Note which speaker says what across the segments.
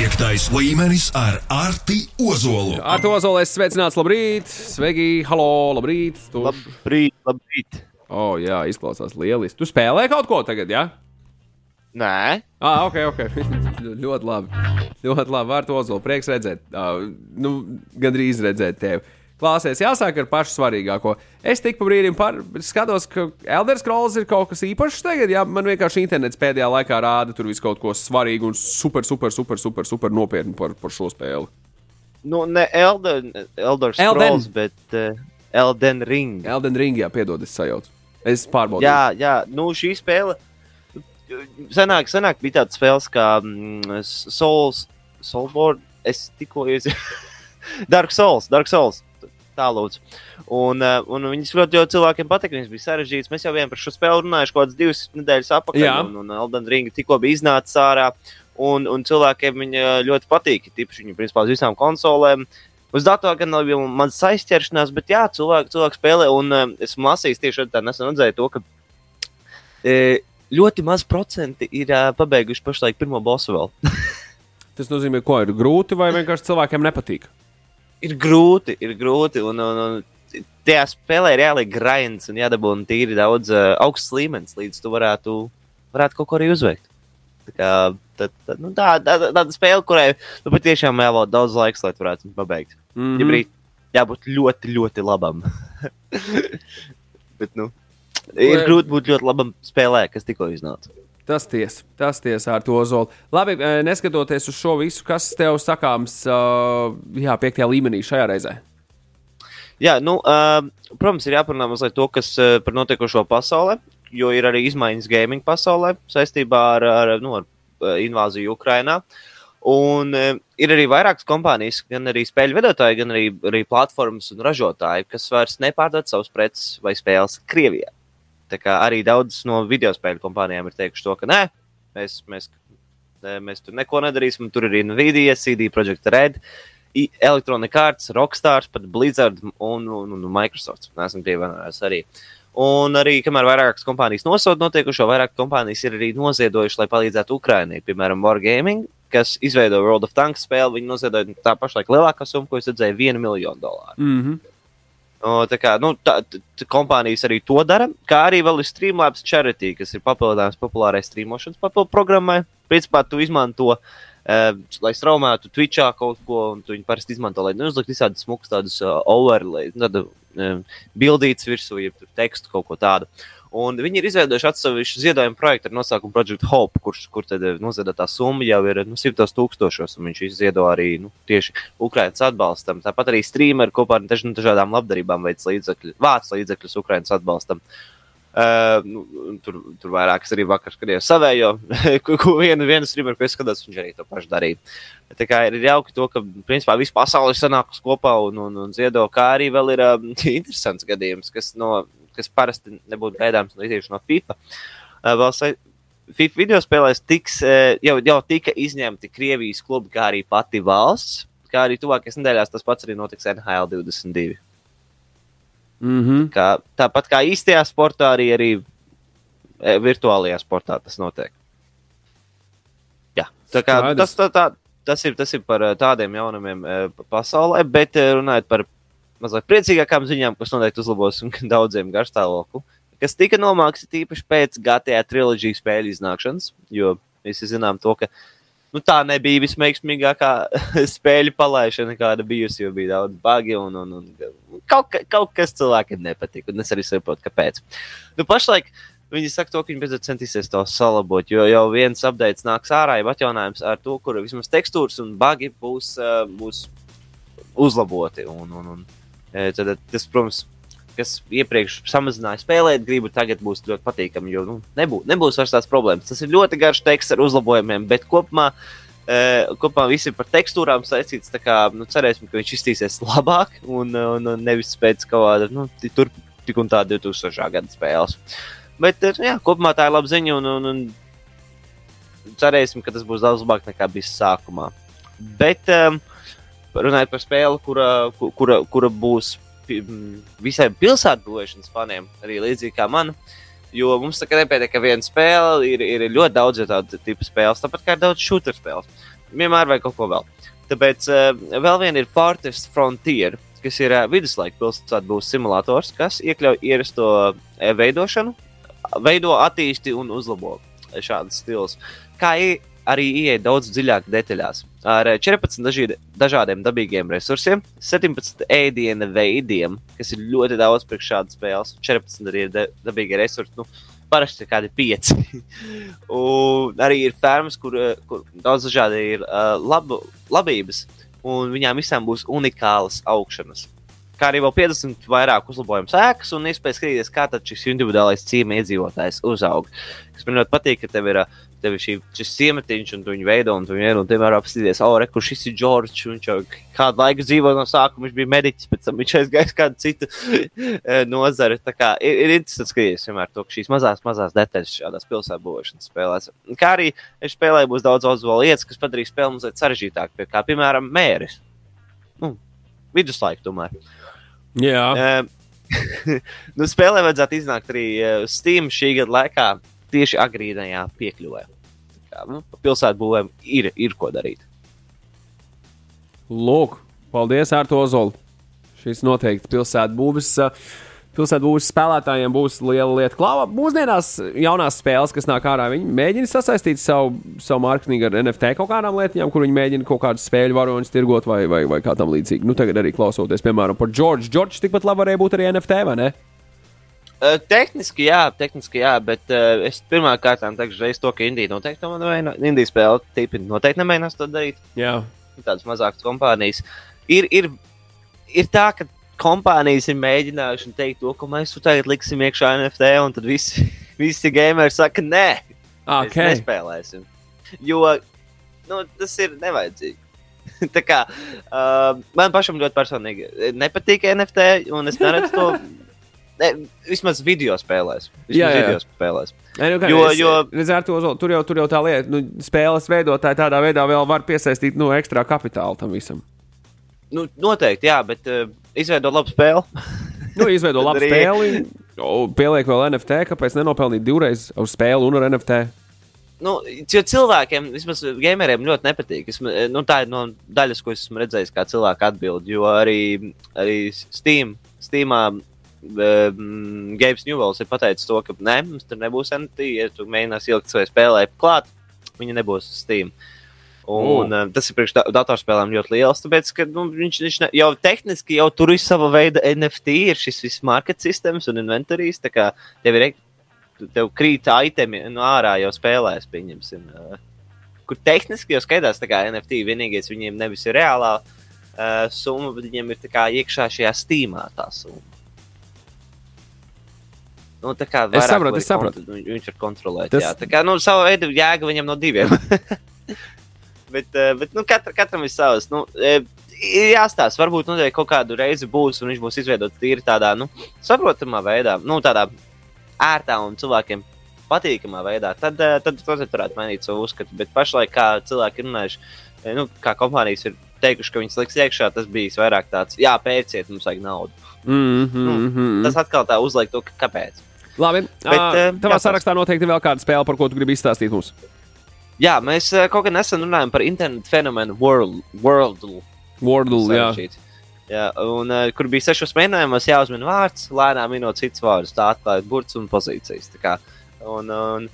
Speaker 1: Piektais līmenis ar Arti Ozolu.
Speaker 2: Ar to zolē sveicināts, labrīt, sveiki, halo, labrīt. Tu...
Speaker 3: Labrīt, labrīt.
Speaker 2: O, oh, jā, izklausās lieliski. Tu spēlē kaut ko tagad, jā?
Speaker 3: Nē,
Speaker 2: Ah, ok, ok. ļoti labi. Ļoti labi. Ar to zolu prieks redzēt. Uh, nu, gandrīz redzēt tevi. Klāsies, jāsāk ar pašu svarīgāko. Es tik pa brīdim par, skatos, ka Elders Scrolls ir kaut kas īpašs tagad. Jā, man vienkārši internets pēdējā laikā rāda tur visu kaut ko svarīgu un super, super, super, super, super nopietnu par, par šo spēli.
Speaker 3: nu, ne Elden, Elder
Speaker 2: Elden.
Speaker 3: Scrolls, bet uh, Elden Ring.
Speaker 2: Elden Ring, jā, piedod, es sajaucu. Es pārbaudīju.
Speaker 3: Jā, jā, nu šī spēle. Senāk, senāk bija tāda spēle kā mm, Souls, Soulborn. Es tikko ies... Dark Souls, Dark Souls. Tā lūdzu. Un, uh, un viņas ļoti, ļoti cilvēkiem patika. Viņas bija sarežģītas. Mēs jau vien par šo spēli runājuši kaut kādas divas nedēļas atpakaļ.
Speaker 2: Jā.
Speaker 3: Un, un Elden Ring tikko bija iznācis ārā. Un, un cilvēkiem viņa ļoti patīk. Tīpaši viņa principā uz visām konsolēm. Uz datora gan nav jau maz aizķeršanās, bet jā, cilvēki, cilvēki spēlē. Un uh, esmu lasījis tieši tā, nesen redzēju to, ka e, ļoti maz procenti ir uh, pabeiguši pašlaik pirmo bosu vēl.
Speaker 2: Tas nozīmē, ko ir grūti vai vienkārši cilvēkiem nepatīk.
Speaker 3: Ir grūti, ir grūti. Un, un, un tajā spēlē ir jāliek grinds un jādabūna tīri daudz uh, augsts līmenis, līdz tu varētu, varētu kaut ko arī uzveikt. Tā, kā, tā, tā, nu, tā, tā, tā, tāda spēle, kurai nu, patiešām jāvēl daudz laiks, lai tu varētu pabeigt. Mm
Speaker 2: Mm
Speaker 3: -hmm. Ja brīd, jābūt ļoti, ļoti labam. Bet, nu, ir grūti būt ļoti labam spēlē, kas tikko iznāca.
Speaker 2: Tas tiesa, tas tiesa ar to zolu. Labi, eh, neskatoties uz šo visu, kas tev sakāms, uh, jā, piektajā līmenī šajā reizē.
Speaker 3: Jā, nu, uh, protams, ir jāparunā mazliet to, kas par notiekošo pasaulē, jo ir arī izmaiņas gaming pasaulē saistībā ar, ar, nu, ar invāziju Ukrajinā. Un ir arī vairākas kompānijas, gan arī spēļu vedotāji, gan arī, arī platformas un ražotāji, kas vairs nepārdod savus preces vai spēles Krievijā. Arī daudz no video spēļu kompānijām ir teikuši to, ka nē, mēs, mēs, mēs tur neko nedarīsim. Tur ir Nvidia, CD Projekt Red, Electronic Arts, Rockstars, pat Blizzard un, un, un Microsoft. Esmu pievienojies arī. Un arī, kamēr vairākas kompānijas nosoda notiekušo, vairāk kompānijas ir arī noziedojušas, lai palīdzētu Ukraiņai. Piemēram, Wargaming, kas izveido World of Tanks spēli, viņi noziedoja tā pašlaik lielākā summa, ko es redzēju, vienu miljonu dolāru.
Speaker 2: Mm -hmm.
Speaker 3: O, tā kā, nu, tā, tā, kompānijas arī to dara, kā arī vēl ir Streamlabs Charity, kas ir papildinājums populārai streamošanas papildu programmai. Principā tu izmanto, uh, lai straumētu Twitchā kaut ko, un tu viņu parasti izmanto, lai neuzliktu visādas smukas tādas uh, overlay, tādu um, bildītas virsū, jeb tekstu kaut ko tādu. Un viņi ir izveidojuši atsevišķu ziedojumu projektu ar nosaukumu Project Hope, kurš, kur tad eh, noziedotā summa jau ir nu, simtos tūkstošos, viņš izviedo arī nu, tieši Ukraiņas atbalstam. Tāpat arī streameri kopā ar daž, nu, dažādām labdarībām veids līdzekļu, vāc līdzekļus Ukraiņas atbalstam. Uh, nu, tur, tur vairākas arī vakar skatījos savējo, ko, vienu, vienu streameru, ko es skatos, viņš arī to pašu darīja. Tā kā ir jauki to, ka principā visa pasaule ir sanākusi kopā un, un, un ziedo, kā arī vēl ir um, interesants gadījums, kas, no, kas parasti nebūtu gaidāms no tieši no FIFA. Vēl FIFA video spēlēs tiks, jau, jau tika izņemti Krievijas klubi, kā arī pati valsts, kā arī tuvākajās nedēļās tas pats arī notiks NHL 22.
Speaker 2: Mm -hmm.
Speaker 3: Kā, tāpat kā īstajā sportā, arī, arī virtuālajā sportā tas notiek. Jā, tā kā,
Speaker 2: Skaidrs.
Speaker 3: tas, tā, tā, tas, ir, tas ir par tādiem jaunumiem pa- pasaulē, bet runājot par mazliet priecīgākām ziņām, kas noteikti uzlabos daudziem garstāvokli, kas tika nomākts tīpaši pēc GTA trilogijas spēļu iznākšanas, jo visi zinām to, ka nu, tā nebija visveiksmīgākā spēļu palaišana, kāda bijusi, jo bija daudz bagi un, un, un kaut, ka, kaut kas cilvēkiem nepatika. Un es arī saprotu, kāpēc. Nu, pašlaik viņi saka, to, ka viņi beidzot centīsies to salabot, jo jau viens updates nāks ārā, jau atjauninājums ar to, kur vismaz tekstūras un bagi būs, uh, būs uzlaboti. Un, un, un, eh, tad, tas, protams, kas iepriekš samazināja spēlēt, gribu tagad būs ļoti patīkami, jo nu, nebūs, nebūs vairs tās problēmas. Tas ir ļoti garš teksts ar uzlabojumiem, bet kopumā. Uh, kopumā viss ir par tekstūrām saistīts. Kā, nu, cerēsim, ka viņš iztīsies labāk un, un, un nevis pēc kaut kāda nu, tur tik un tā 2000. gada spēles. Bet eh, jā, kopumā tā ir laba ziņa un, un, un cerēsim, ka tas būs daudz labāk nekā bija sākumā. Bet um, runājot par spēli, kura, ku- kura, kura būs pi- m, visai pilsētu būvēšanas faniem, arī līdzīgi kā man, Jo mums tā kā nepietiek ar vienu spēli, ir, ir ļoti daudz tādu tipu spēles, tāpat kā ir daudz shooter spēles. Vienmēr vajag kaut ko vēl. Tāpēc uh, vēl viena ir Fortress Frontier, kas ir uh, viduslaika pilsētas būs simulators, kas iekļauj ierasto uh, veidošanu, veido, attīsti un uzlabo šādas stils. Kā arī ieiet daudz dziļāk detaļās. Ar eh, 14 dažīd, dažādiem dabīgiem resursiem, 17 ēdienu veidiem, kas ir ļoti daudz priekš šādas spēles. 14 arī ir da- dabīgie resursi. Nu, Parasti ir kādi pieci. arī ir fermas, kur, eh, kur daudz dažādi ir uh, labu, labības, un viņām visām būs unikālas augšanas. Kā arī vēl 50 vairāk uzlabojumu sēkas, un iespēja skatīties, kā šis individuālais cīņa iedzīvotājs uzaug. Kas man ļoti patīk, ka tev ir, tev ir šī, šis ciematiņš, un tu viņu veido, un tu veido, un tev var apstīties, oh, re, kur šis ir Džordžs, un viņš jau kādu laiku dzīvo no sākuma, viņš bija mediķis, pēc tam viņš aizgājis kādu citu eh, nozari. Tā kā ir, ir interesanti skatīties vienmēr to, ka šīs mazās, mazās detaļas šādās pilsētu būvēšanas spēlēs. Kā arī es spēlēju, būs daudz uzvaru lietas, kas padarīs spēli mazliet sarežģītāku, pie kā, piemēram, mēris. Nu, viduslaika tomēr.
Speaker 2: Jā,
Speaker 3: Um, nu, spēlē vajadzētu iznākt arī uh, Steam šī gada laikā, tieši agrīnajā piekļuvē. Kā, nu, pilsētu būvēm ir, ir ko darīt.
Speaker 2: lūk, paldies, Arto Ozolu. Šis noteikti. Pilsētu būs spēlētājiem būs liela lieta. Klāva, mūsdienās jaunās spēles, kas nāk ārā, viņi mēģina sasaistīt savu, savu mārketingu ar NFT kaut kādām lietām, kur viņi mēģina kaut kādus spēļu varoņus tirgot vai, vai, vai kā tam līdzīgi. Nu, tagad arī klausoties, piemēram, par Džordžu. Džordžs tikpat labi varēja būt arī NFT, vai ne?
Speaker 3: Uh, tehniski, jā, tehniski, jā, bet uh, es pirmā kārtā teikšu reiz to, ka Indija noteikti nemēģina. Indijas spēle tipi noteikti nemēģinās to darīt.
Speaker 2: Jā,
Speaker 3: Tādas mazākas kompānijas. Ir, ir, ir tā, ka kompānijas ir mēģinājušas teikt to, ka mēs tur tagad liksim iekšā NFT, un tad visi, visi gameri saka, nē,
Speaker 2: okay.
Speaker 3: nespēlēsim. Jo nu, tas ir nevajadzīgi. Kā, uh, man pašam ļoti personīgi nepatīk NFT, un es neredzu to. Ne, vismaz video spēlēs. Vismaz
Speaker 2: Jā, jā,
Speaker 3: video spēlēs.
Speaker 2: Nē, nu, kā,
Speaker 3: Jo-
Speaker 2: es,
Speaker 3: jo-
Speaker 2: redzēt, to, tur, jau, tur jau tā lieta, nu, spēles veidotāji tādā veidā vēl var piesaistīt nu, ekstra kapitālu tam visam.
Speaker 3: Nu, noteikti, jā, bet uh, izveidot labu spēli.
Speaker 2: Nu, izveido labu spēli, pieliek vēl NFT, kāpēc nenopelnīt divreiz uz spēli un ar NFT.
Speaker 3: Nu, jo cilvēkiem, vismaz gameriem, ļoti nepatīk. Es, nu, tā ir no daļas, ko es esmu redzējis, kā cilvēki atbild. Jo arī, arī Steam, Steamā um, Gabe Newells ir pateicis to, ka nē, mums tur nebūs NFT. Ja tu mēģināsi ielikt savai spēlē klāt, viņa nebūs uz Steam. Un, uh, tas ir priekš da- datorspēlēm ļoti liels, tāpēc, ka nu, viņš, viņš ne, jau tehniski jau tur ir sava veida NFT, ir šis viss market systems un inventorijas. Tā kā tev ir tev krīt itemi no ārā jau spēlēs, pieņemsim. ā, Kur tehniski jau skaidrs, ka NFT vienīgais viņiem nevis ir reālā uh, summa, bet viņiem ir kā iekšā šajā stīmā tā summa. Nu, tā kā vairāk
Speaker 2: saprotu,
Speaker 3: var
Speaker 2: es saprotu.
Speaker 3: kont- Viņš var kontrolēt.
Speaker 2: Tas-.
Speaker 3: Jā, tā kā nu, sava veida jēga viņam no diviem. bet, uh, bet nu, katra, katram ir savs. Nu, eh, ir jāstāsta, varbūt nu, kaut kādu reizi būs, un viņš būs izveidots tīri tādā nu, saprotamā veidā, nu, tādā ērtā un cilvēkiem patīkamā veidā. Tad, eh, tad tas varētu mainīt savu uzskatu. Bet pašlaik, kā cilvēki ir runājuši, eh, nu, kā kompānijas ir teikuši, ka viņas liks iekšā, tas bija vairāk tāds, jā, pērciet, mums vajag naudu.
Speaker 2: Mm -hmm.
Speaker 3: Tas atkal tā uzliek to, ka kāpēc.
Speaker 2: Labi,
Speaker 3: Bet,
Speaker 2: uh, tavā sarakstā noteikti vēl kāda spēle, par ko tu gribi izstāstīt mums.
Speaker 3: Jā, mēs eh, kaut kā nesen runājām par internetu fenomenu World. World
Speaker 2: Wordle, jā.
Speaker 3: sarežģīts. Jā, un, uh, kur bija sešos mēnešos, jāuzmina vārds, lēnām minot cits vārds, tā atklājot burts un pozīcijas. Un, un,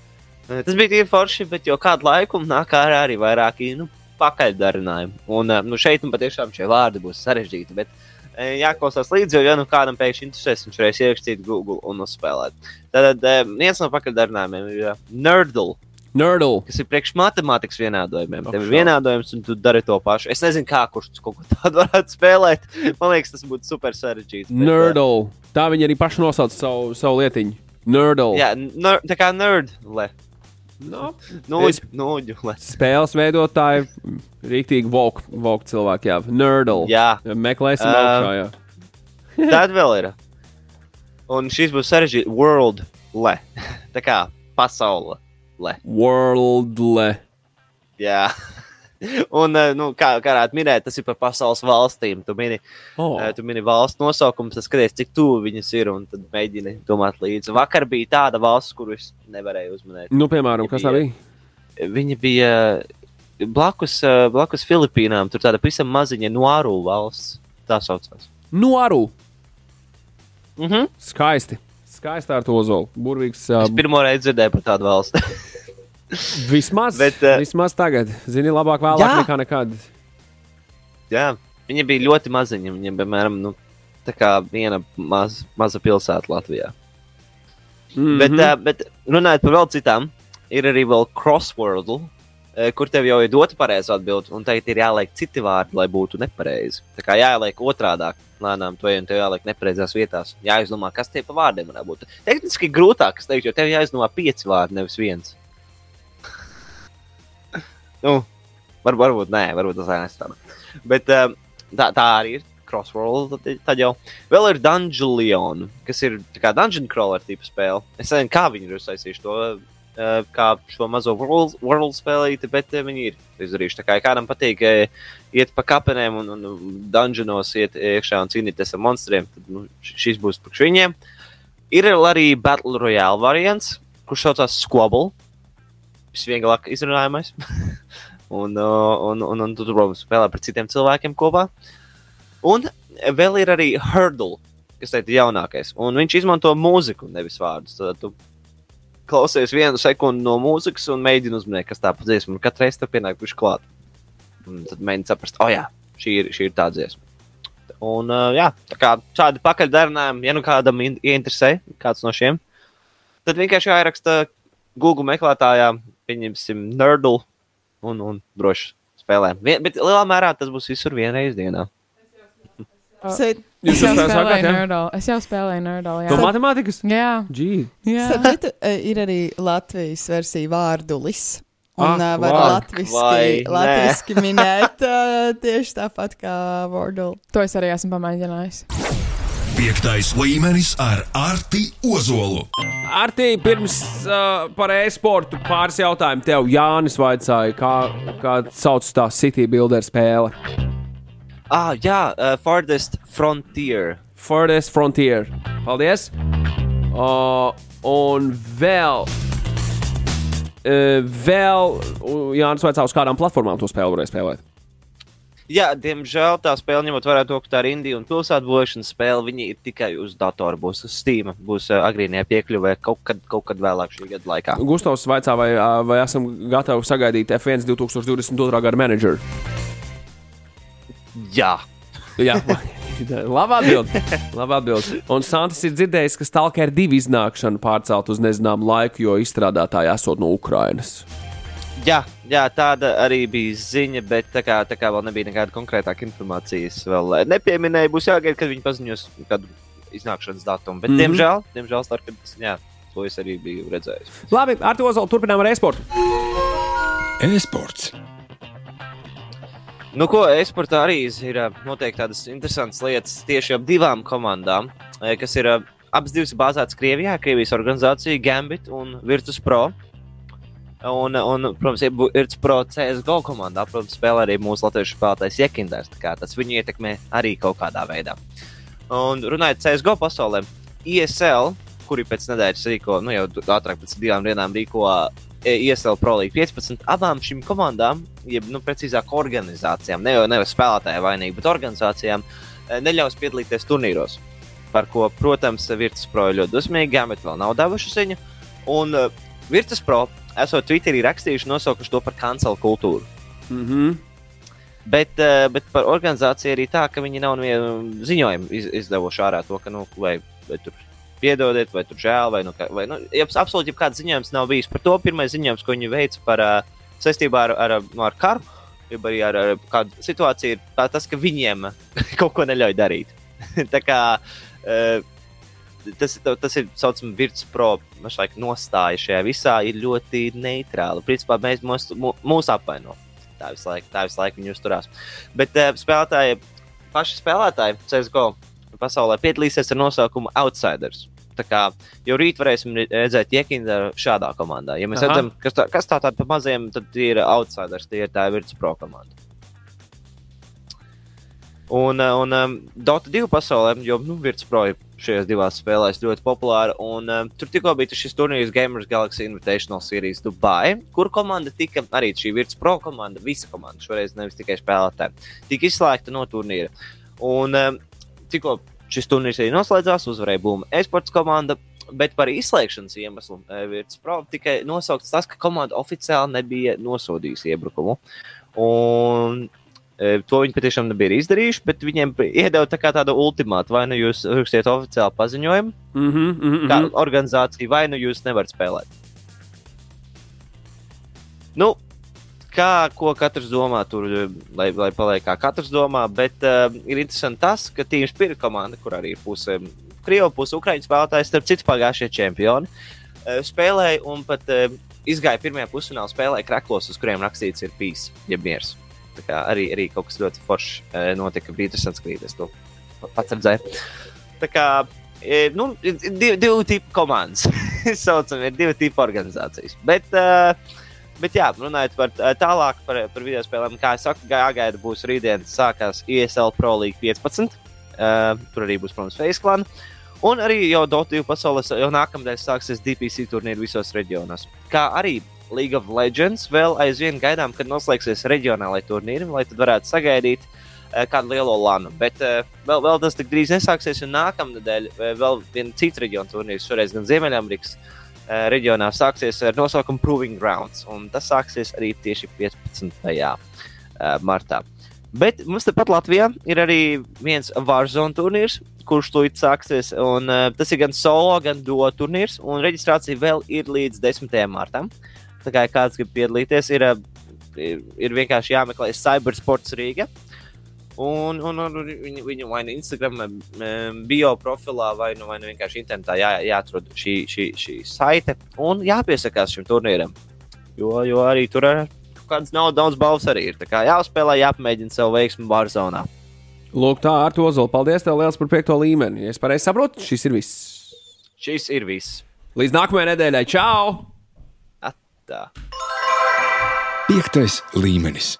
Speaker 3: tas bija tīri forši, bet jau kādu laiku nāk ārā arī vairāki nu, pakaļdarinājumi. Un uh, nu, šeit nu, patiešām šie vārdi būs sarežģīti. Bet, eh, Jāklausās līdzi, jo, ja nu kādam pēkšņi interesēs, viņš varēs ierakstīt Google un uzspēlēt. Tad viens no pakaļdarinājumiem ir Nerdle
Speaker 2: Nerdle.
Speaker 3: kas ir priekš matemātikas vienādojumiem. Tev ir vienādojums, un tu dari to pašu. Es nezinu, kā kurš kaut ko tādu varētu spēlēt. Man liekas, tas būtu super sarežģīts. bet,
Speaker 2: Nerdle. Tā viņi arī paši nosauc savu, savu lietiņu. Nerdle.
Speaker 3: Jā, ner, tā kā nerdle.
Speaker 2: No.
Speaker 3: Noģi, noģi.
Speaker 2: Spēles veidotāji, rīktīgi vogue, vogue cilvēki, jā. Nerdle.
Speaker 3: Jā,
Speaker 2: Meklēsim
Speaker 3: Ā,
Speaker 2: augšā, jā.
Speaker 3: tad vēl ir. Un šis būs sarežģīts world le. Tā kā pasaule. Le.
Speaker 2: Worldle.
Speaker 3: Jā. Un, eh, nu, kā, kā varētu minēt, tas ir par pasaules valstīm. Tu mini,
Speaker 2: Oh.
Speaker 3: tu mini valsts nosaukumus, tad skaties, cik tuvu viņas ir, un tad mēģini domāt līdzi. Vakar bija tāda valsts, kuru es nevarēju uzminēt.
Speaker 2: Nu, piemēram, kas tā bija?
Speaker 3: Viņa bija blakus, eh, blakus Filipīnām, tur tāda pavisam maziņa Nuāru valsts. Tā saucās.
Speaker 2: Aru.
Speaker 3: Mhm.
Speaker 2: Skaisti. Skaisti ar to ozolu. Burvīgs. Uh,
Speaker 3: Es pirmo reizi dzirdēju par tādu valsti.
Speaker 2: vismaz,
Speaker 3: Bet,
Speaker 2: uh, vismaz tagad. Zini, labāk vēlāk
Speaker 3: Jā.
Speaker 2: nekā nekad.
Speaker 3: Jā, viņa bija ļoti maziņa. Viņa, piemēram, nu, tā kā viena maz, maza pilsēta Latvijā. Mm. -hmm. bet, uh, bet runājot par vēl citām, ir arī vēl crossword, uh, kur tev jau ir dota pareizā atbilde, un tagad ir jāliek citi vārdi, lai būtu nepareizi. Tā kā jāliek otrādi. Lēnām to jau jāliek nepareizās vietās. Jāizdomā, kas tie pa vārdiem varētu būt. Tehniski grūtāk, es teiktu, jo tev jāizdomā pieci vārdi, nevis viens. Nu, var, varbūt nē, varbūt tas ir tā. Bet uh, tā, tā arī ir. Crossworld, tad, jau vēl ir Dungeon, kas ir tā kā Dungeon Crawler tipa spēle. Es nezinu, kā viņi ir uztaisījuši to, uh, kā šo mazo world, world spēlīti, bet uh, viņi ir izdarījuši. Kā kādam patīk iet pa kapenēm un, un dungeonos iet iekšā un cīnīties ar monstriem, tad nu, šis būs priekš viņiem. Ir arī Battle Royale variants, kurš saucās Squabble. Visvieglāk izrunājamais. un, un, un, un tu, protams, spēlē par citiem cilvēkiem kopā. Un vēl ir arī Hurdle, kas teikt, ir jaunākais. Un viņš izmanto mūziku, nevis vārdus. Tad tu klausies vienu sekundi no mūzikas un mēģini uzminēt, kas tā pa dziesmu. Un katru reizi tam pienāk viņš klāt. Un tad mēģini saprast, oh, jā, šī ir, šī ir tā dziesma. Un, uh, jā, tā kā šādi pakaļdarinājumi, ja nu kādam in- ieinteresē, kāds no šiem, tad vienkārši jāieraksta Google meklētājā, pieņemsim, Nerdle un, un droši spēlē. Vien, bet lielā mērā tas būs visur vienreiz dienā.
Speaker 2: Jūs
Speaker 4: Es jau
Speaker 2: jā?
Speaker 4: Nerdle. Es jau spēlēju Nerdle.
Speaker 2: No matemātikas?
Speaker 4: Jā.
Speaker 2: Gee.
Speaker 4: jā.
Speaker 5: Citu, eh, ir arī Latvijas versija vārdulis. Un
Speaker 2: Ah,
Speaker 5: ah, var latviski, latviski minēt uh, tieši tāpat kā Wordle.
Speaker 4: To es arī esmu pamēģinājis.
Speaker 1: Piektais līmenis ar Arti Ozolu.
Speaker 2: Artī, pirms uh, par e-sportu pāris jautājumu tev Jānis vaicāja, kā, kā sauc tā City Builder spēle.
Speaker 3: Ah, jā, uh, Farthest Frontier.
Speaker 2: Furthest Frontier. Paldies! Uh, un vēl. Uh, vēl Jānis vaicā, uz kādām platformām to spēli varēja spēlēt.
Speaker 3: Jā, diemžēl tā spēle, ņemot vērā to, ka tā ir Indija un pilsētu būvēšanas spēle, viņi ir tikai uz datora, būs uz Steam, būs uh, agrīnajā piekļuvē kaut kad, kaut kad vēlāk šī gada laikā.
Speaker 2: Gustavs vaicā, vai, vai esam gatavi sagaidīt F1 2022. gada menedžeru.
Speaker 3: Jā,
Speaker 2: Jā, labi atbild. Labi atbild. Un Santis ir dzirdējis, ka Stalker 2 iznākšana pārcelt uz nezināmu laiku, jo izstrādātāji esot no Ukrainas.
Speaker 3: Jā, jā, tāda arī bija ziņa, bet tā kā, tā kā vēl nebija nekāda konkrētāka informācijas, vēl eh, nepieminēja, būs jāgaida, kad viņi paziņos kādu iznākšanas datumu. Bet, mm -hmm. diemžēl, diemžēl Starkins, jā, to es arī biju redzējis.
Speaker 2: Labi, ar to zolu turpinām ar e-sportu.
Speaker 1: E-sports.
Speaker 3: Nu, ko e-sportā arī ir ā, noteikti tādas interesantas lietas tieši ap divām komandām, ē, kas ir abas divas bāzētas Krievijā, Krievijas organizācija Gambit un Virtus Pro. Un, un protams, ir Pro CSGO komandā, protams, spēlē arī mūsu latviešu spēlētājs Jekinders. Tas viņu ietekmē arī kaut kādā veidā. Un runājot CSGO pasaulē, ISL, kuri pēc nedēļas rīko, nu jau ātrāk pēc divām dienām rīko e, ISL Pro League 15, abām šīm komandām, jeb nu, precīzāk organizācijām, ne jau nevis spēlētāju vainīgi, bet organizācijām, e, neļaus piedalīties turnīros. Par ko, protams, Virtus Pro ir ļoti dusmīgi, bet vēl nav devuši ziņu. Un uh, Virtus Pro, esot Twitterī rakstījuši, nosaukuši to par kancelu kultūru.
Speaker 2: Mm -hmm.
Speaker 3: Bet, uh, bet par organizāciju arī tā, ka viņi nav nevienu ziņojumu iz, izdevuši ārā to, ka, nu, vai, vai tur piedodiet, vai tur žēl, vai, nu, vai nu, absolūti jebkāds ziņojums nav bijis par to. Pirmais ziņojums, ko viņi veica par uh, saistībā ar, ar, nu, ar karu, jeb arī ar, ar kādu situāciju, ir tā, tas, ka viņiem kaut ko neļauj darīt. tā kā uh, tas, tas ir saucams Virtus Pro mašlaik nostāja šajā visā, ir ļoti neitrāla. Principā mēs mūs, mū- mūs apvainojam. Tā visu laiku, tā visu laiku viņi uzturās. Bet uh, spēlētāji, paši spēlētāji, CSGO pasaulē piedalīsies ar nosaukumu Outsiders. Tā kā jau rīt varēsim redzēt Jekindu šādā komandā. Ja mēs
Speaker 2: Aha.
Speaker 3: redzam, kas tā, kas tā tāda pa maziem, tad ir outsiders, tie ir tā Virtus Pro komanda. Un, eh, un um, Dota 2 pasaulē, jo nu, Virtus Pro ir šajās divās spēlēs ļoti populāra. Un, um, tur tikko bija šis turnīrs Gamers Galaxy Invitational Series Dubai, kur komanda tika arī šī Virtus Pro komanda, visa komanda, šoreiz nevis tikai spēlētāji, tika izslēgta no turnīra. Un um, tikko šis turnīrs arī noslēdzās, uzvarēja Buma esports komanda. Bet par izslēgšanas iemeslu eh, Virtus Pro tika nosaukts tas, ka komanda oficiāli nebija nosodījusi iebrukumu. Un To viņi patiešām nebija izdarījuši, bet viņiem iedeva tā tādu ultimātu. Vai nu jūs rakstiet oficiālu paziņojumu,
Speaker 2: Mm -hmm, mm -hmm.
Speaker 3: kā organizācija, vai nu jūs nevarat spēlēt. Nu, kā ko katrs domā, tur, lai, lai paliek kā katrs domā, bet uh, ir interesanti tas, ka Teams Spirit komanda, kur arī ir puse Krievijas, puse Ukraiņas spēlētājs, starp citu pagājušie čempioni, uh, spēlēja un pat uh, izgāja pirmajā pusfinālā spēlē kraklos, uz kuriem rakstīts ir pīs, jeb miers. Arī, arī kaut kas ļoti foršs uh, notika. Interesants skatīties to pats redzēju. Tā kā e, nu, ir divi, divi tipi komandas. Saucam, ir divi tipi organizācijas. Bet, uh, bet jā, runājot par tālāk par, par video spēlēm, kā jau saku, jāgaida būs rītdien sākās ESL Pro League 15. Uh, tur arī būs, protams, Face Clan. Un arī jau Dota 2 pasaulē jau nākamnedēļ sāksies DPC turnīri visos reģionos. Kā arī League of Legends vēl aizvien gaidām, kad noslēgsies reģionālai turnīri, lai tad varētu sagaidīt uh, kādu lielo lanu. Bet uh, vēl, vēl tas tik drīz nesāksies, un nākamnedēļ uh, vēl viena cita reģiona turnīrs, šoreiz gan Ziemeļamerikas uh, reģionā, sāksies ar nosaukumu Proving Grounds. Un tas sāksies arī tieši 15. Uh, martā. Bet mums tepat Latvijā ir arī viens Warzone turnīrs, kurš tūlīt sāksies. Un, uh, tas ir gan solo, gan duo turnīrs, un reģistrācija vēl ir līdz 10. martam. Tā kā kāds grib piedalīties, ir, uh, ir, ir vienkārši jāmeklē Cybersports Rīga. Un, un, un viņu, viņu vai nu Instagram um, bio profilā, vai nu, vai nu vienkārši internetā jā, jāatrod šī, šī, šī saite un jāpiesakās šim turnīram. Jo, jo arī tur ir kāds nav daudz balvas arī ir. Tā kā jāuzspēlē, jāpamēģina savu veiksmu Barzonā.
Speaker 2: Lūk, tā ar to zolu. Paldies tev liels par piekto līmeni. Es pareizi saprotu, šis ir viss.
Speaker 3: Šis ir viss.
Speaker 2: Līdz nākamajai nedēļai. Čau!
Speaker 3: Tā.
Speaker 1: Piektais līmenis.